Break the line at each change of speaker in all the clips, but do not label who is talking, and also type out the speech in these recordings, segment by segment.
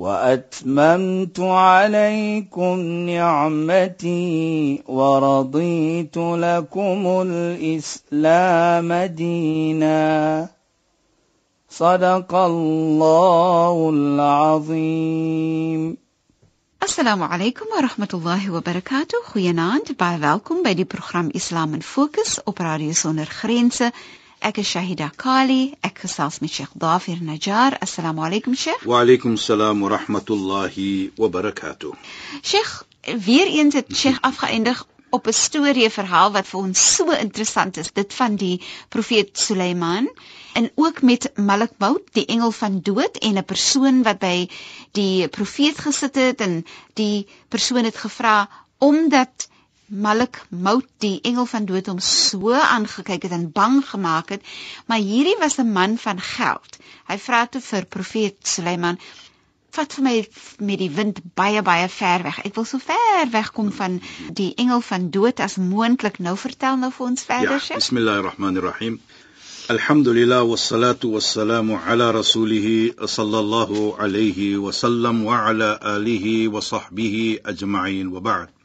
وأتممت عليكم نعمتي ورضيت لكم الإسلام دينا. صدق الله العظيم.
السلام عليكم ورحمة الله وبركاته. خيانات بعد ذلكم بدي برنامج إسلام فوكس أوبراديو سونر خرينسة Ek is Shahida Kali. Ek gesels met Sheikh Dafir Najjar. Assalamu alaykum Sheikh.
Wa alaykum salaam wa rahmatullahi wa barakatuh.
Sheikh, weer eens het Sheikh afgeëindig op 'n storie verhaal wat vir ons so interessant is, dit van die profeet Suleiman en ook met Malik Maut, die engel van dood en 'n persoon wat by die profeet gesit het en die persoon het gevra omdat Malik Maut die engel van dood hom so aangekyk het en bang gemaak het, maar hierdie was 'n man van geld. Hy vra toe vir profeet Suleiman: "Vat vir my met die wind baie baie ver weg. Ek wil so ver weg kom van die engel van dood as moontlik. Nou vertel nou vir ons verder,
ja,
Sheikh."
Bismillahirrahmanirrahim. Alhamdulillah wassalatu wassalamu ala rasulih sallallahu alayhi wa sallam wa ala alihi wa sahbihi ajma'in wa ba'd.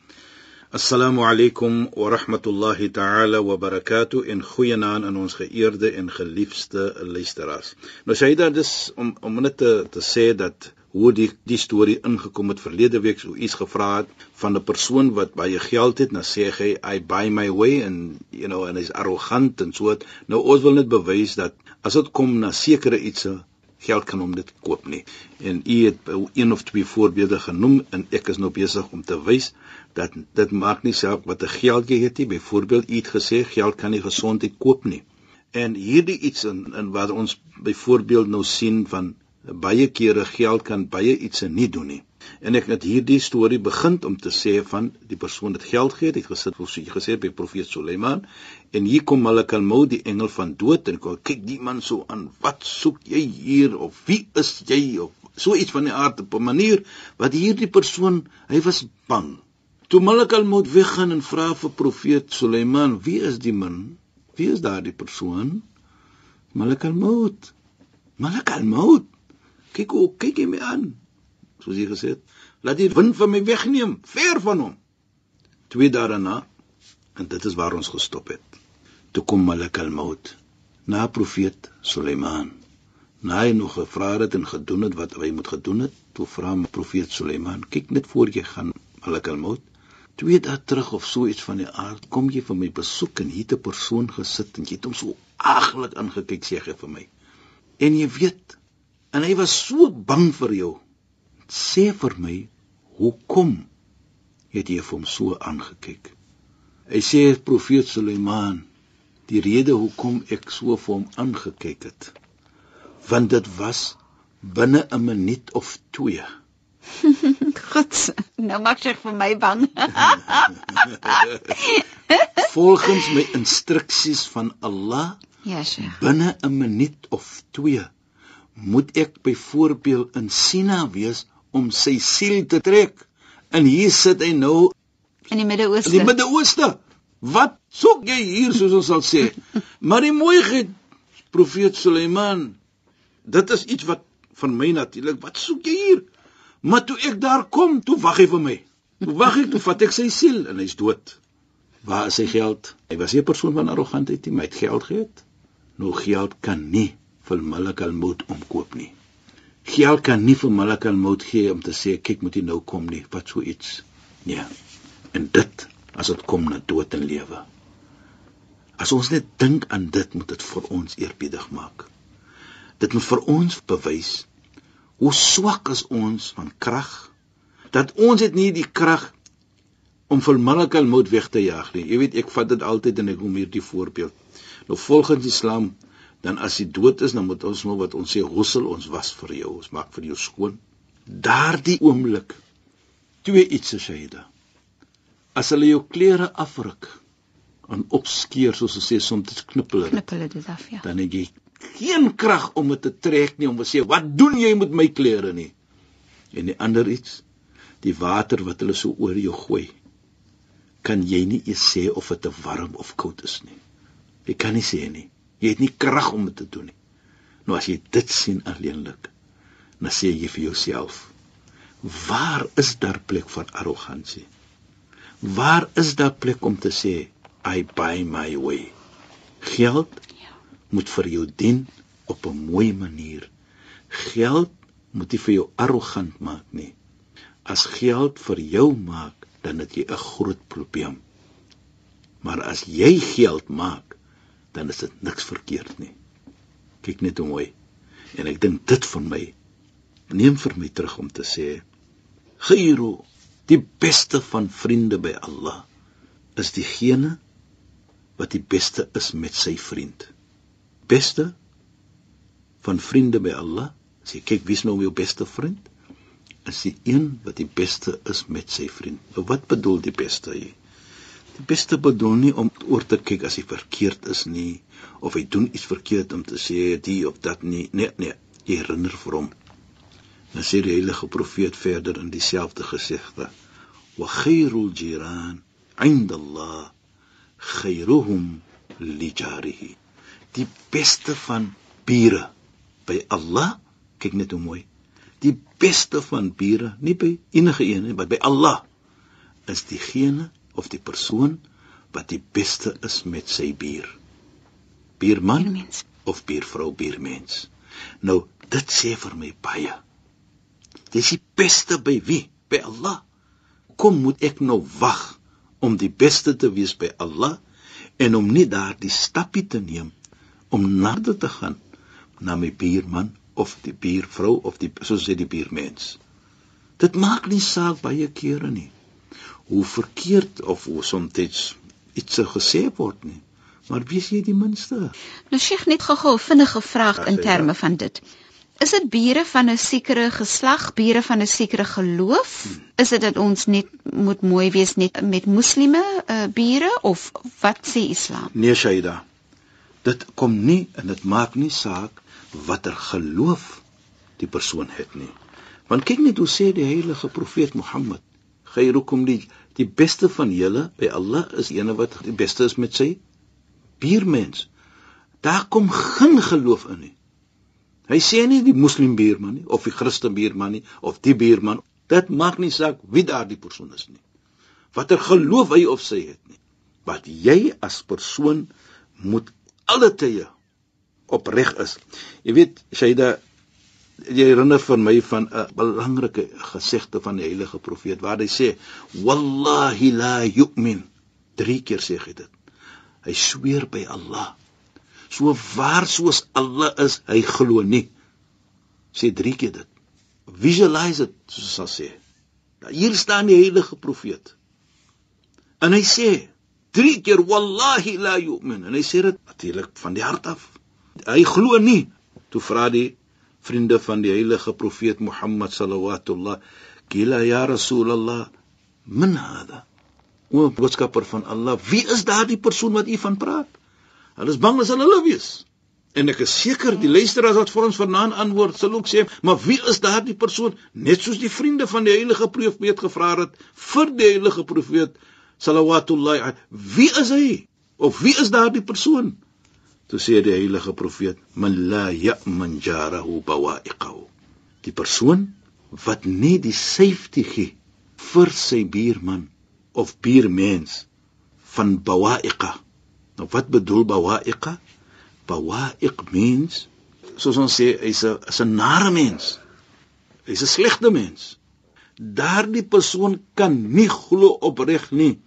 Assalamu alaykum wa rahmatullahi ta'ala wa barakatuh in goeienaand aan ons geëerde en geliefde luisteraars. Nou sê dit is om om net te te sê dat hoe die die storie ingekom het verlede week so iets gevra het van 'n persoon wat baie geld het, nou sê hy I buy my way en you know en hy's arrogant en so. Nou ons wil net bewys dat as dit kom na sekere iets geld kan om dit koop nie. En u het een of twee voorbeelde genoem en ek is nou besig om te wys dat dit maak nie saak wat 'n geldjie het nie. Byvoorbeeld, u het gesê geld kan nie gesondheid koop nie. En hierdie iets in in wat ons byvoorbeeld nou sien van baie kere geld kan baie iets nie doen nie. En ek het hierdie storie begin om te sê van die persoon wat geld gee, het gesit wat so gesê by profeet Suleiman en hier kom Malik al-Maut die engel van dood en kom kyk die man so aan, wat soek jy hier of wie is jy of so iets van die aard op 'n manier wat hierdie persoon, hy was bang. Toe Malakal moet weggaan en vra vir profeet Suleiman, wie is die man? Wie is daardie persoon? Malakal moet. Malakal moet. Kyk hoe kyk hy my aan. Soos hy gesê het, laat die wind van my wegneem, ver van hom. Twee daarna, en dit is waar ons gestop het. Toe kom Malakal moet na profeet Suleiman. Na hy nog gevra het en gedoen het wat hy moet gedoen het, toe vra profeet Suleiman, kyk net voor jy gaan, Malakal moet 2 dae terug of so iets van die aard kom jy vir my besoek en hier te persoon gesit en jy het hom so aaglik aangekyk sê hy vir my. En jy weet, en hy was so bang vir jou. Sê vir my, hoekom het jy hom so aangekyk? Hy sê profeet Suleiman, die rede hoekom ek so vir hom aangekyk het, want dit was binne 'n minuut of 2
God, nou maak jy vir my bang.
Volgens my instruksies van Allah,
ja, Sheikh.
Binne 'n minuut of 2 moet ek byvoorbeeld in Sina wees om sy siel te trek. En hier sit hy nou
in die Midde-Ooste.
In die Midde-Ooste. Wat soek jy hier soos ons sal sê? maar die mooiheid profeet Suleiman, dit is iets wat van my natuurlik, wat soek jy hier? Maar toe ek daar kom, toe wag hy vir my. Toe wag ek, toe vat ek sy siel en hy's dood. Waar is sy geld? Hy was 'n persoon van arrogantheid, hy het geld gehad. Nou geld kan nie vir Malik al-Maut omkoop nie. Geld kan nie vir Malik al-Maut gee om te sê kyk moet jy nou kom nie, wat so iets. Nee. En dit as dit kom na dood en lewe. As ons net dink aan dit, moet dit vir ons eerbiedig maak. Dit moet vir ons bewys hoe swak is ons van krag dat ons het nie die krag om vir Malakal moet weg te jaag nie. Jy weet ek vat dit altyd en ek noem hierdie voorbeeld. Nou volgens Islam dan as jy dood is dan moet ons nou wat ons sê hossel ons was vir jou, ons maak vir jou skoon. Daardie oomblik twee iets se Shaida. As hulle jou klere afruk en opskeer soos hulle sê soms knippel hulle,
Knip hulle dit af, ja.
dan het jy geen krag om dit te trek nie om te sê wat doen jy met my klere nie. En die ander iets, die water wat hulle so oor jou gooi, kan jy nie eens sê of dit te warm of koud is nie. Jy kan nie sê nie. Jy het nie krag om dit te doen nie. Nou as jy dit sien alleenlik, dan sê jy vir jouself, waar is daar plek vir arrogansie? Waar is daar plek om te sê I buy my way? Geld moet vir jou dien op 'n mooi manier. Geld moet nie vir jou arrogant maak nie. As geld vir jou maak, dan het jy 'n groot probleem. Maar as jy geld maak, dan is dit niks verkeerd nie. Kyk net hoe mooi. En ek dink dit vir my neem vir my terug om te sê Khairu, die beste van vriende by Allah is diegene wat die beste is met sy vriend. Beste van vriende by Allah, as jy kyk wie's nou jou beste vriend, is die een wat die beste is met sy vriend. Nou wat bedoel die beste hier? Die beste bedoel nie om oor te kyk as hy verkeerd is nie of hy doen iets verkeerd om te sê die of dat nie. Nee, nee, jy herinner vir hom. Dan sê die heilige profeet verder in dieselfde gesigte: "Wa khairul jiran 'inda Allah khairuhum li jarihi." Die beste van bure by Allah, kyk net hoe mooi. Die beste van bure, nie by enige een nie, maar by Allah is diegene of die persoon wat die beste is met sy buur. Buurman
Buurmens.
of buurvrou, buurmens. Nou, dit sê vir my baie. Dis die beste by wie? By Allah. Kom moet ek nou wag om die beste te wees by Allah en om nie daardie stappie te neem om nader te gaan na my buurman of die buurvrou of die soos sê die buurmens. Dit maak nie saak baie kere nie hoe verkeerd of hoe soms iets so gesê word nie. Maar wees jy die minste?
Nou Sheikh net gou-gou 'n vinnige vraag
Ja,
in
sê
terme
ja.
van dit. Is dit bure van 'n sekere geslag, bure van 'n sekere geloof?
Hmm.
Is dit dat ons net moet mooi wees net met moslime uh, bure of wat sê Islam?
Nee, Shaida. Dit kom nie en dit maak nie saak watter geloof die persoon het nie. Want kyk net hoe sê die heilige profeet Mohammed, "Khairukum li die beste van julle by Allah is ene wat die beste is met sy buurmens." Daar kom geen geloof in nie. Hy sê nie die moslim buurman nie of die Christen buurman nie of die buurman. Dit maak nie saak wie daardie persoon is nie. Watter geloof hy of sy het nie. Wat jy as persoon moet alle tye opreg is. Jy weet, Shaida, jy herinner vir my van 'n belangrike gesegde van die heilige profeet waar hy sê, "Wallahi la yu'min." Drie keer sê hy dit. Hy sweer by Allah. So waar soos Allah is, hy glo nie. Sê drie keer dit. Visualize dit, soos sal sê. Nou, Hier staan die heilige profeet. En hy sê drie keer wallahi la yu'min en hy sê dit natuurlik van die hart af. Hy glo nie. Toe vra die vriende van die heilige profeet Mohammed sallallahu kila ya rasulullah min hada. O boodskapper van Allah, wie is daardie persoon wat u van praat? Hulle is bang as hulle hulle wees. En ek is seker die luisteraars wat vir ons vanaand antwoord sal ook sê, maar wie is daardie persoon? Net soos die vriende van die heilige profeet gevra het vir die heilige profeet sallallahu alayhi wie is hy? Of wie is daardie persoon? Toe sê die heilige profeet man la ya'man jarahu bawa'iqahu. Die persoon wat nie die safety gee vir sy buurman of buurmens van bawa'iqa. Nou wat bedoel bawa'iqa? Bawa'iq means soos ons sê hy's 'n is 'n nare mens. Hy's 'n slegte mens. Daardie persoon kan nie glo opreg nie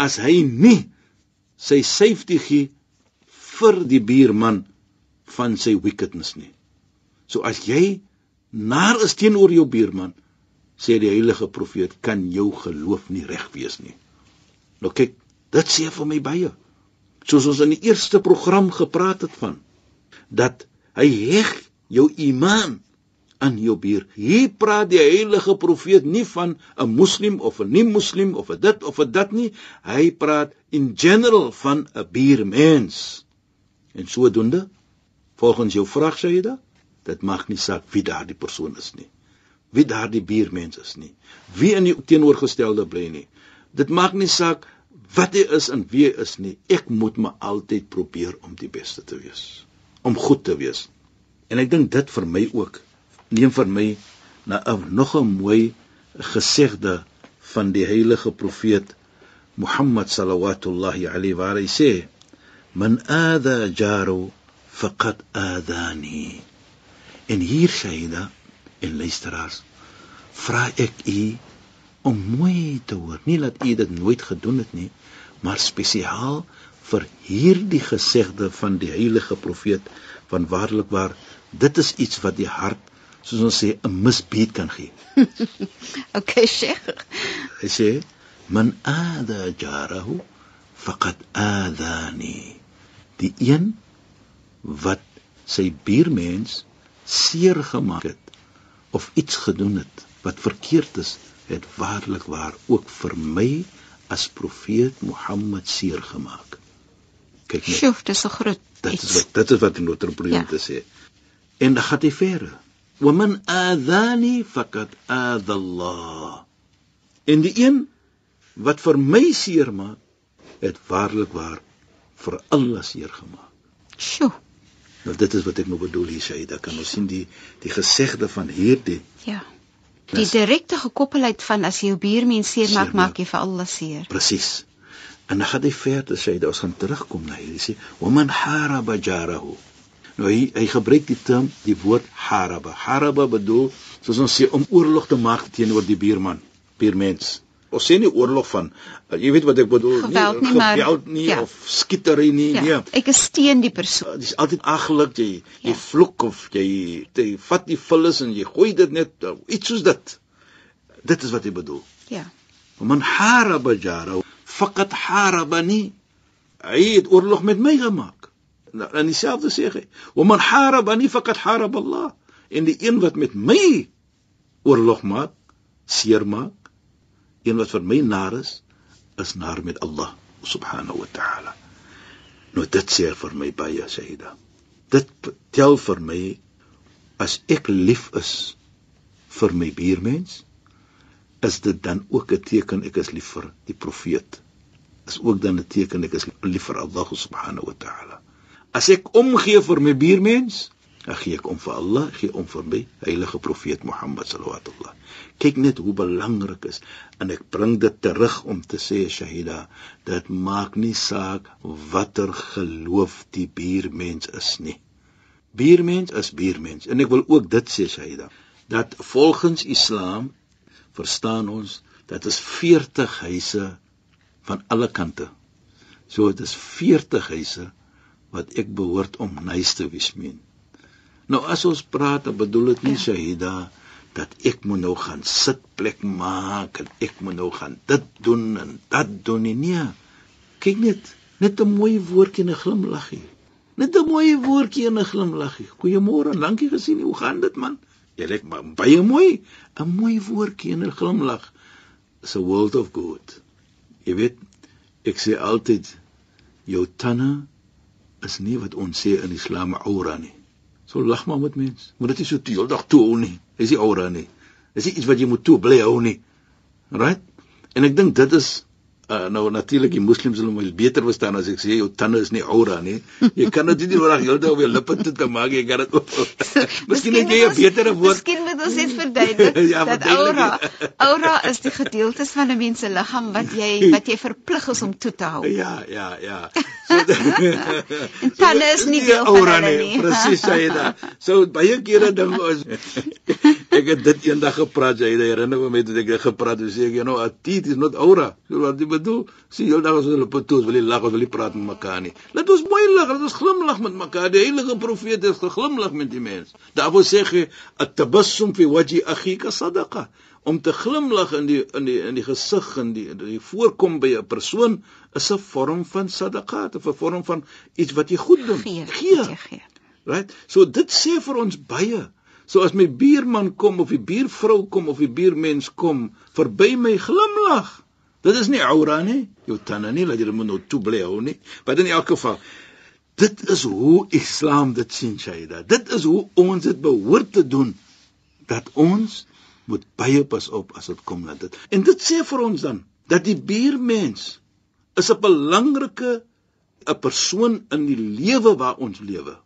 as hy nie sy safety gee vir die buurman van sy wickedness nie. So as jy naar is teenoor jou buurman, sê die heilige profeet, kan jou geloof nie reg wees nie. Nou kyk, dit sê vir my baie. Soos ons in die eerste program gepraat het van dat hy heg jou iman in jou buur. Hier praat die heilige profeet nie van 'n moslim of 'n nie-moslim of 'n dit of 'n dat nie. Hy praat in general van 'n buurmens. En sodoende, volgens jou vraag sê jy da, dit maak nie saak wie daardie persoon is nie. Wie daardie buurmens is nie. Wie in die teenoorgestelde bly nie. Dit maak nie saak wat hy is en wie hy is nie. Ek moet my altyd probeer om die beste te wees, om goed te wees. En ek dink dit vir my ook neem vir my na 'n nog 'n mooi gesegde van die heilige profeet Mohammed sallallahu alayhi wa alihi sê man adha jaru faqad adani en hier Shaida en luisteraars vra ek u om mooi te hoor. Nie dat u dit nooit gedoen het nie maar spesiaal vir hierdie gesegde van die heilige profeet van waarlik waar dit is iets wat die hart soos ons sê 'n misbeet kan gee.
okay, Sheikh.
Hy sê man aada jarahu faqad aadani. Die een wat sy buurmens seer gemaak het of iets gedoen het wat verkeerd is, het waarlik waar ook vir my as profeet Mohammed seer gemaak.
Kyk net. Sjoe, dis so groot.
Dit is wat dit is wat die notarile ja. sê. En dan gaan hy verder. ومن آذاني فقد آذى الله en die een wat vir my seer maak het waarlik waar vir Allah seer gemaak
sjoe
nou dit is wat ek nou bedoel hier sê dat kan ons sien die die gesegde van hierdie
ja die direkte gekoppelheid van as jy jou buurmens seer maak maak jy vir Allah seer
presies en dan gaan hy verder sê dat ons gaan terugkom na hierdie sê ومن حارب جاره Nou hy hy gebruik die term die woord haraba. Haraba bedoel soos ons sê om oorlog te maak teenoor die buurman, buurmens. Ons sê nie oorlog van uh, jy weet wat ek bedoel,
geweld nie, nie geweld
nie ja. of skietery nie, ja. nee.
Ek is teen die persoon.
Uh, Dit is altyd aglik jy jy ja. vloek of jy jy vat die vullis en jy gooi dit net uh, iets soos dit. Dit is wat hy bedoel.
Ja.
Man haraba jaro faqat harabani. Hy het oorlog met my gemaak en dieselfde sê hy wa man haraba ni faqad haraba Allah. En die een wat met my oorlog maak seer maak een wat vir my naar is is naar met Allah subhanahu wa ta'ala. Nou dit sê vir my baie Sayyida dit tel vir my as ek lief is vir my buurmens is dit dan ook 'n teken ek is lief vir die profeet? Is ook dan 'n teken ek is lief vir Allah subhanahu wa ta'ala As ek omgee vir my buurmens, dan gee ek om vir Allah, gee om vir my heilige profeet Mohammed sallallahu. Kyk net hoe belangrik is en ek bring dit terug om te sê Shahida, dit maak nie saak watter geloof die buurmens is nie. Buurmens is buurmens en ek wil ook dit sê Shahida, dat volgens Islam verstaan ons dat is 40 huise van alle kante. So dit is 40 huise wat ek behoort om nys te wees meen. Nou as ons praat, dan bedoel dit nie ja. Shahida dat ek moet nou gaan sit plek maak en ek moet nou gaan dit doen en dat doen nie. Nee. Kyk net, net 'n mooi woordjie en 'n glimlaggie. Net 'n mooi woordjie en 'n glimlaggie. Goeiemôre, dankie gesien. Hoe gaan dit man? Jy lyk baie mooi. 'n Mooi woordjie en 'n glimlag. It's a world of good. Jy weet, ek sê altyd jou tande is nie wat ons sê in Islam aura nie. So lag maar met mens. Moet dit nie so die hele dag toe hou nie. Dis nie aura nie. Dis nie iets wat jy moet toe bly hou nie. Right? En ek dink dit is uh, nou natuurlik die moslems hulle moet beter verstaan as ek sê jou tande is nie aura nie. Jy kan dit nie nodig heeltyd op jou lippe toe te maak jy kan dit op. Miskien het jy 'n betere woord.
Miskien moet ons net verduidelik ja, dat aura aura is die gedeeltes van 'n mens se liggaam wat jy wat jy verplig is om toe te hou.
Ja, ja, ja.
En tande is nie deel van aura nie. nie.
Presies dit. So baie kere ding ons ek het dit eendag gepraat jy herinner my met ek gepraat en sê ek you know a teeth is not aura. So wat jy bedoel? Sien jy aldag as hulle patoes wil lag of wil jy praat met mekaar nie. Laat ons mooi lag, laat ons glimlag met mekaar. Die heilige profeet het geglimlag met die mens. Daarvoor sê hy at-tabassum fi wajhi akhika sadaqa om te glimlag in die in die in die gesig en die die voorkom by 'n persoon is 'n vorm van sadaqat 'n vorm van iets wat jy goed doen.
Gee. gee.
Right? So dit sê vir ons baie So as my buurman kom of die buurvrou kom of die buurmens kom verby my glimlag. Dit is nie aura nie. Jou tande nie, laat jy moet nou toe bly hou nie. Maar in elk geval dit is hoe Islam dit sien Shaida. Dit is hoe ons dit behoort te doen dat ons moet baie pas op as dit kom na dit. En dit sê vir ons dan dat die buurmens is 'n belangrike 'n persoon in die lewe waar ons lewe.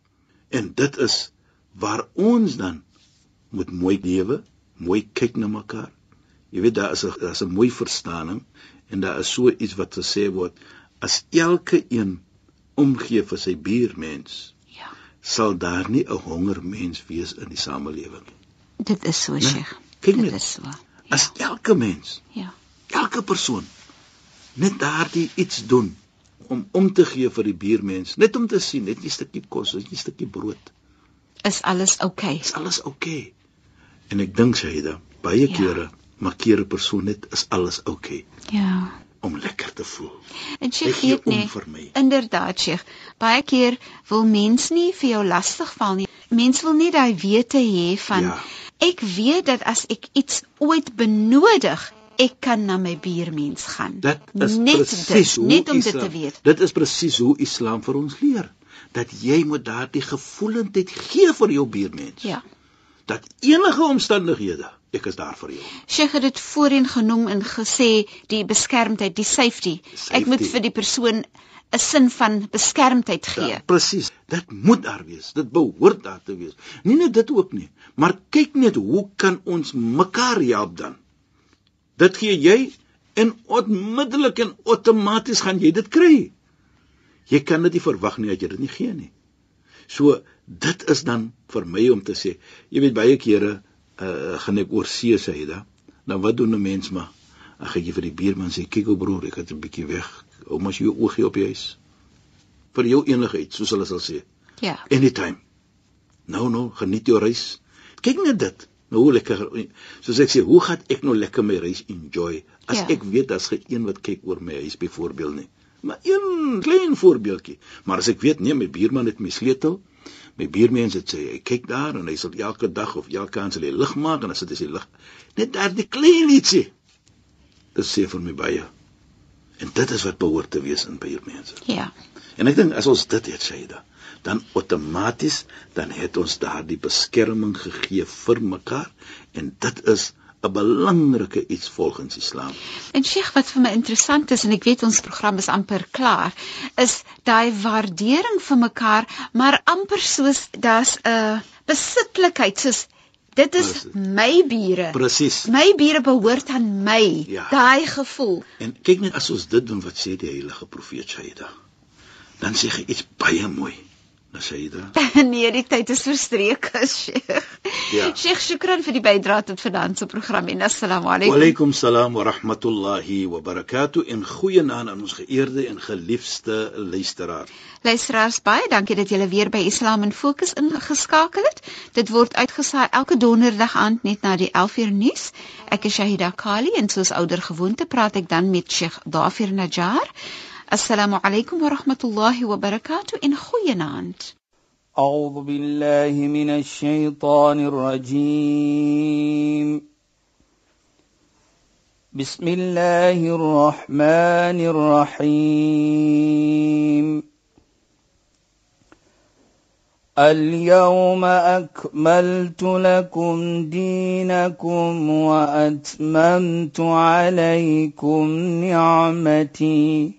En dit is waar ons dan moet mooi lewe, mooi kyk na mekaar. Jy weet daar is 'n daar's 'n mooi verstaaning en daar is so iets wat gesê word as elke een omgee vir sy buurmens.
Ja.
Sal daar nie 'n honger mens wees in die samelewing nie.
Dit is so, Sheikh.
Kyk
Dit
net.
is so.
As elke mens,
Ja.
elke persoon net daardie iets doen om om te gee vir die buurmens, net om te sien, net 'n stukkie kos, net 'n stukkie brood,
Is alles oukei?
is alles oukei. Okay. En ek dink sy da baie
Ja.
kere markeer 'n persoon net is alles oukei okay,
Ja.
om lekker te voel.
En Sheikh
gee
weet
om
nie.
vir my.
Inderdaad, Sheikh. Baie keer wil mens nie vir jou lastig val nie. Mens wil nie daai wete hê van
Ja.
Ek weet dat as ek iets ooit benodig, ek kan na my buurmens gaan.
Dit is
net
presies
dit, net om
Islam,
dit te weet.
Dit is presies hoe Islam vir ons leer dat jy moet daardie gevoelendheid gee vir jou buurmens.
Ja.
Dat enige omstandighede, ek is daar vir jou.
Sheikh het dit voorheen genoem en gesê die beskermdheid, die safety.
Safety.
Ek moet vir die persoon 'n sin van beskermdheid gee.
Ja, presies. Dit moet daar wees. Dit behoort daar te wees. Nie net dit ook nie, maar kyk net hoe kan ons mekaar help dan? Dit gee jy en onmiddellik en outomaties gaan jy dit kry. Jy kan dit nie verwag nie dat jy dit nie gee nie. So dit is dan vir my om te sê, jy weet baie kere uh, gaan ek oor see sê jy da. Nou wat doen 'n mens maar? Ag jy vir die buurman sê, "Kyk ou broer, ek het 'n bietjie weg. Hou maar jou oogie op die huis." Vir jou enigheid, soos hulle sal sê.
Ja.
Anytime. Nou nou, geniet jou reis. Kyk net dit. Nou hoe lekker. Soos ek sê, hoe gaan ek nou lekker my reis enjoy as
Ja.
ek weet daar's geen wat kyk oor my huis byvoorbeeld nie. Maar een klein voorbeeldjie. Maar as ek weet nee, my buurman het my sleutel. My buurmens het sê hy kyk daar en hy sal elke dag of elke aand sal hy lig maak en as dit is die lig. Net daardie klein ietsie. Dit sê vir my baie. En dit is wat behoort te wees in buurmense.
Ja.
En ek dink as ons dit het Shaida, dan outomaties dan het ons daardie beskerming gegee vir mekaar en dit is 'n belangrike iets volgens Islam.
En Sheikh, wat vir my interessant is en ek weet ons program is amper klaar, is daai waardering vir mekaar, maar amper soos daar's 'n besitlikheid soos dit is
Presies.
my bure.
Presies.
My bure behoort aan my.
Ja.
Daai gevoel.
En kyk net as ons dit doen wat sê die heilige profeet Shaida. Dan sê hy iets baie mooi. Shaida.
nee, die tyd is verstreek, Sheikh.
Ja.
Sheikh, shukran vir die bydrae tot vanaand se program en assalamu
Wa
alaykum.
alaykum salaam wa rahmatullahi wa barakatuh en goeie naam aan ons geëerde en geliefde luisteraar.
Luisteraars, baie dankie dat julle weer by Islam in Fokus ingeskakel het. Dit word uitgesaai elke donderdag aand net na die 11uur nuus. Ek is Shahida Kali en soos ouer gewoonte praat ek dan met Sheikh Dafir Najjar. Alaykum wa rahmatullahi wa barakatuh en goeienaand.
أعوذ بالله من الشيطان الرجيم. بسم الله الرحمن الرحيم. اليوم أكملت لكم دينكم وأتممت عليكم نعمتي.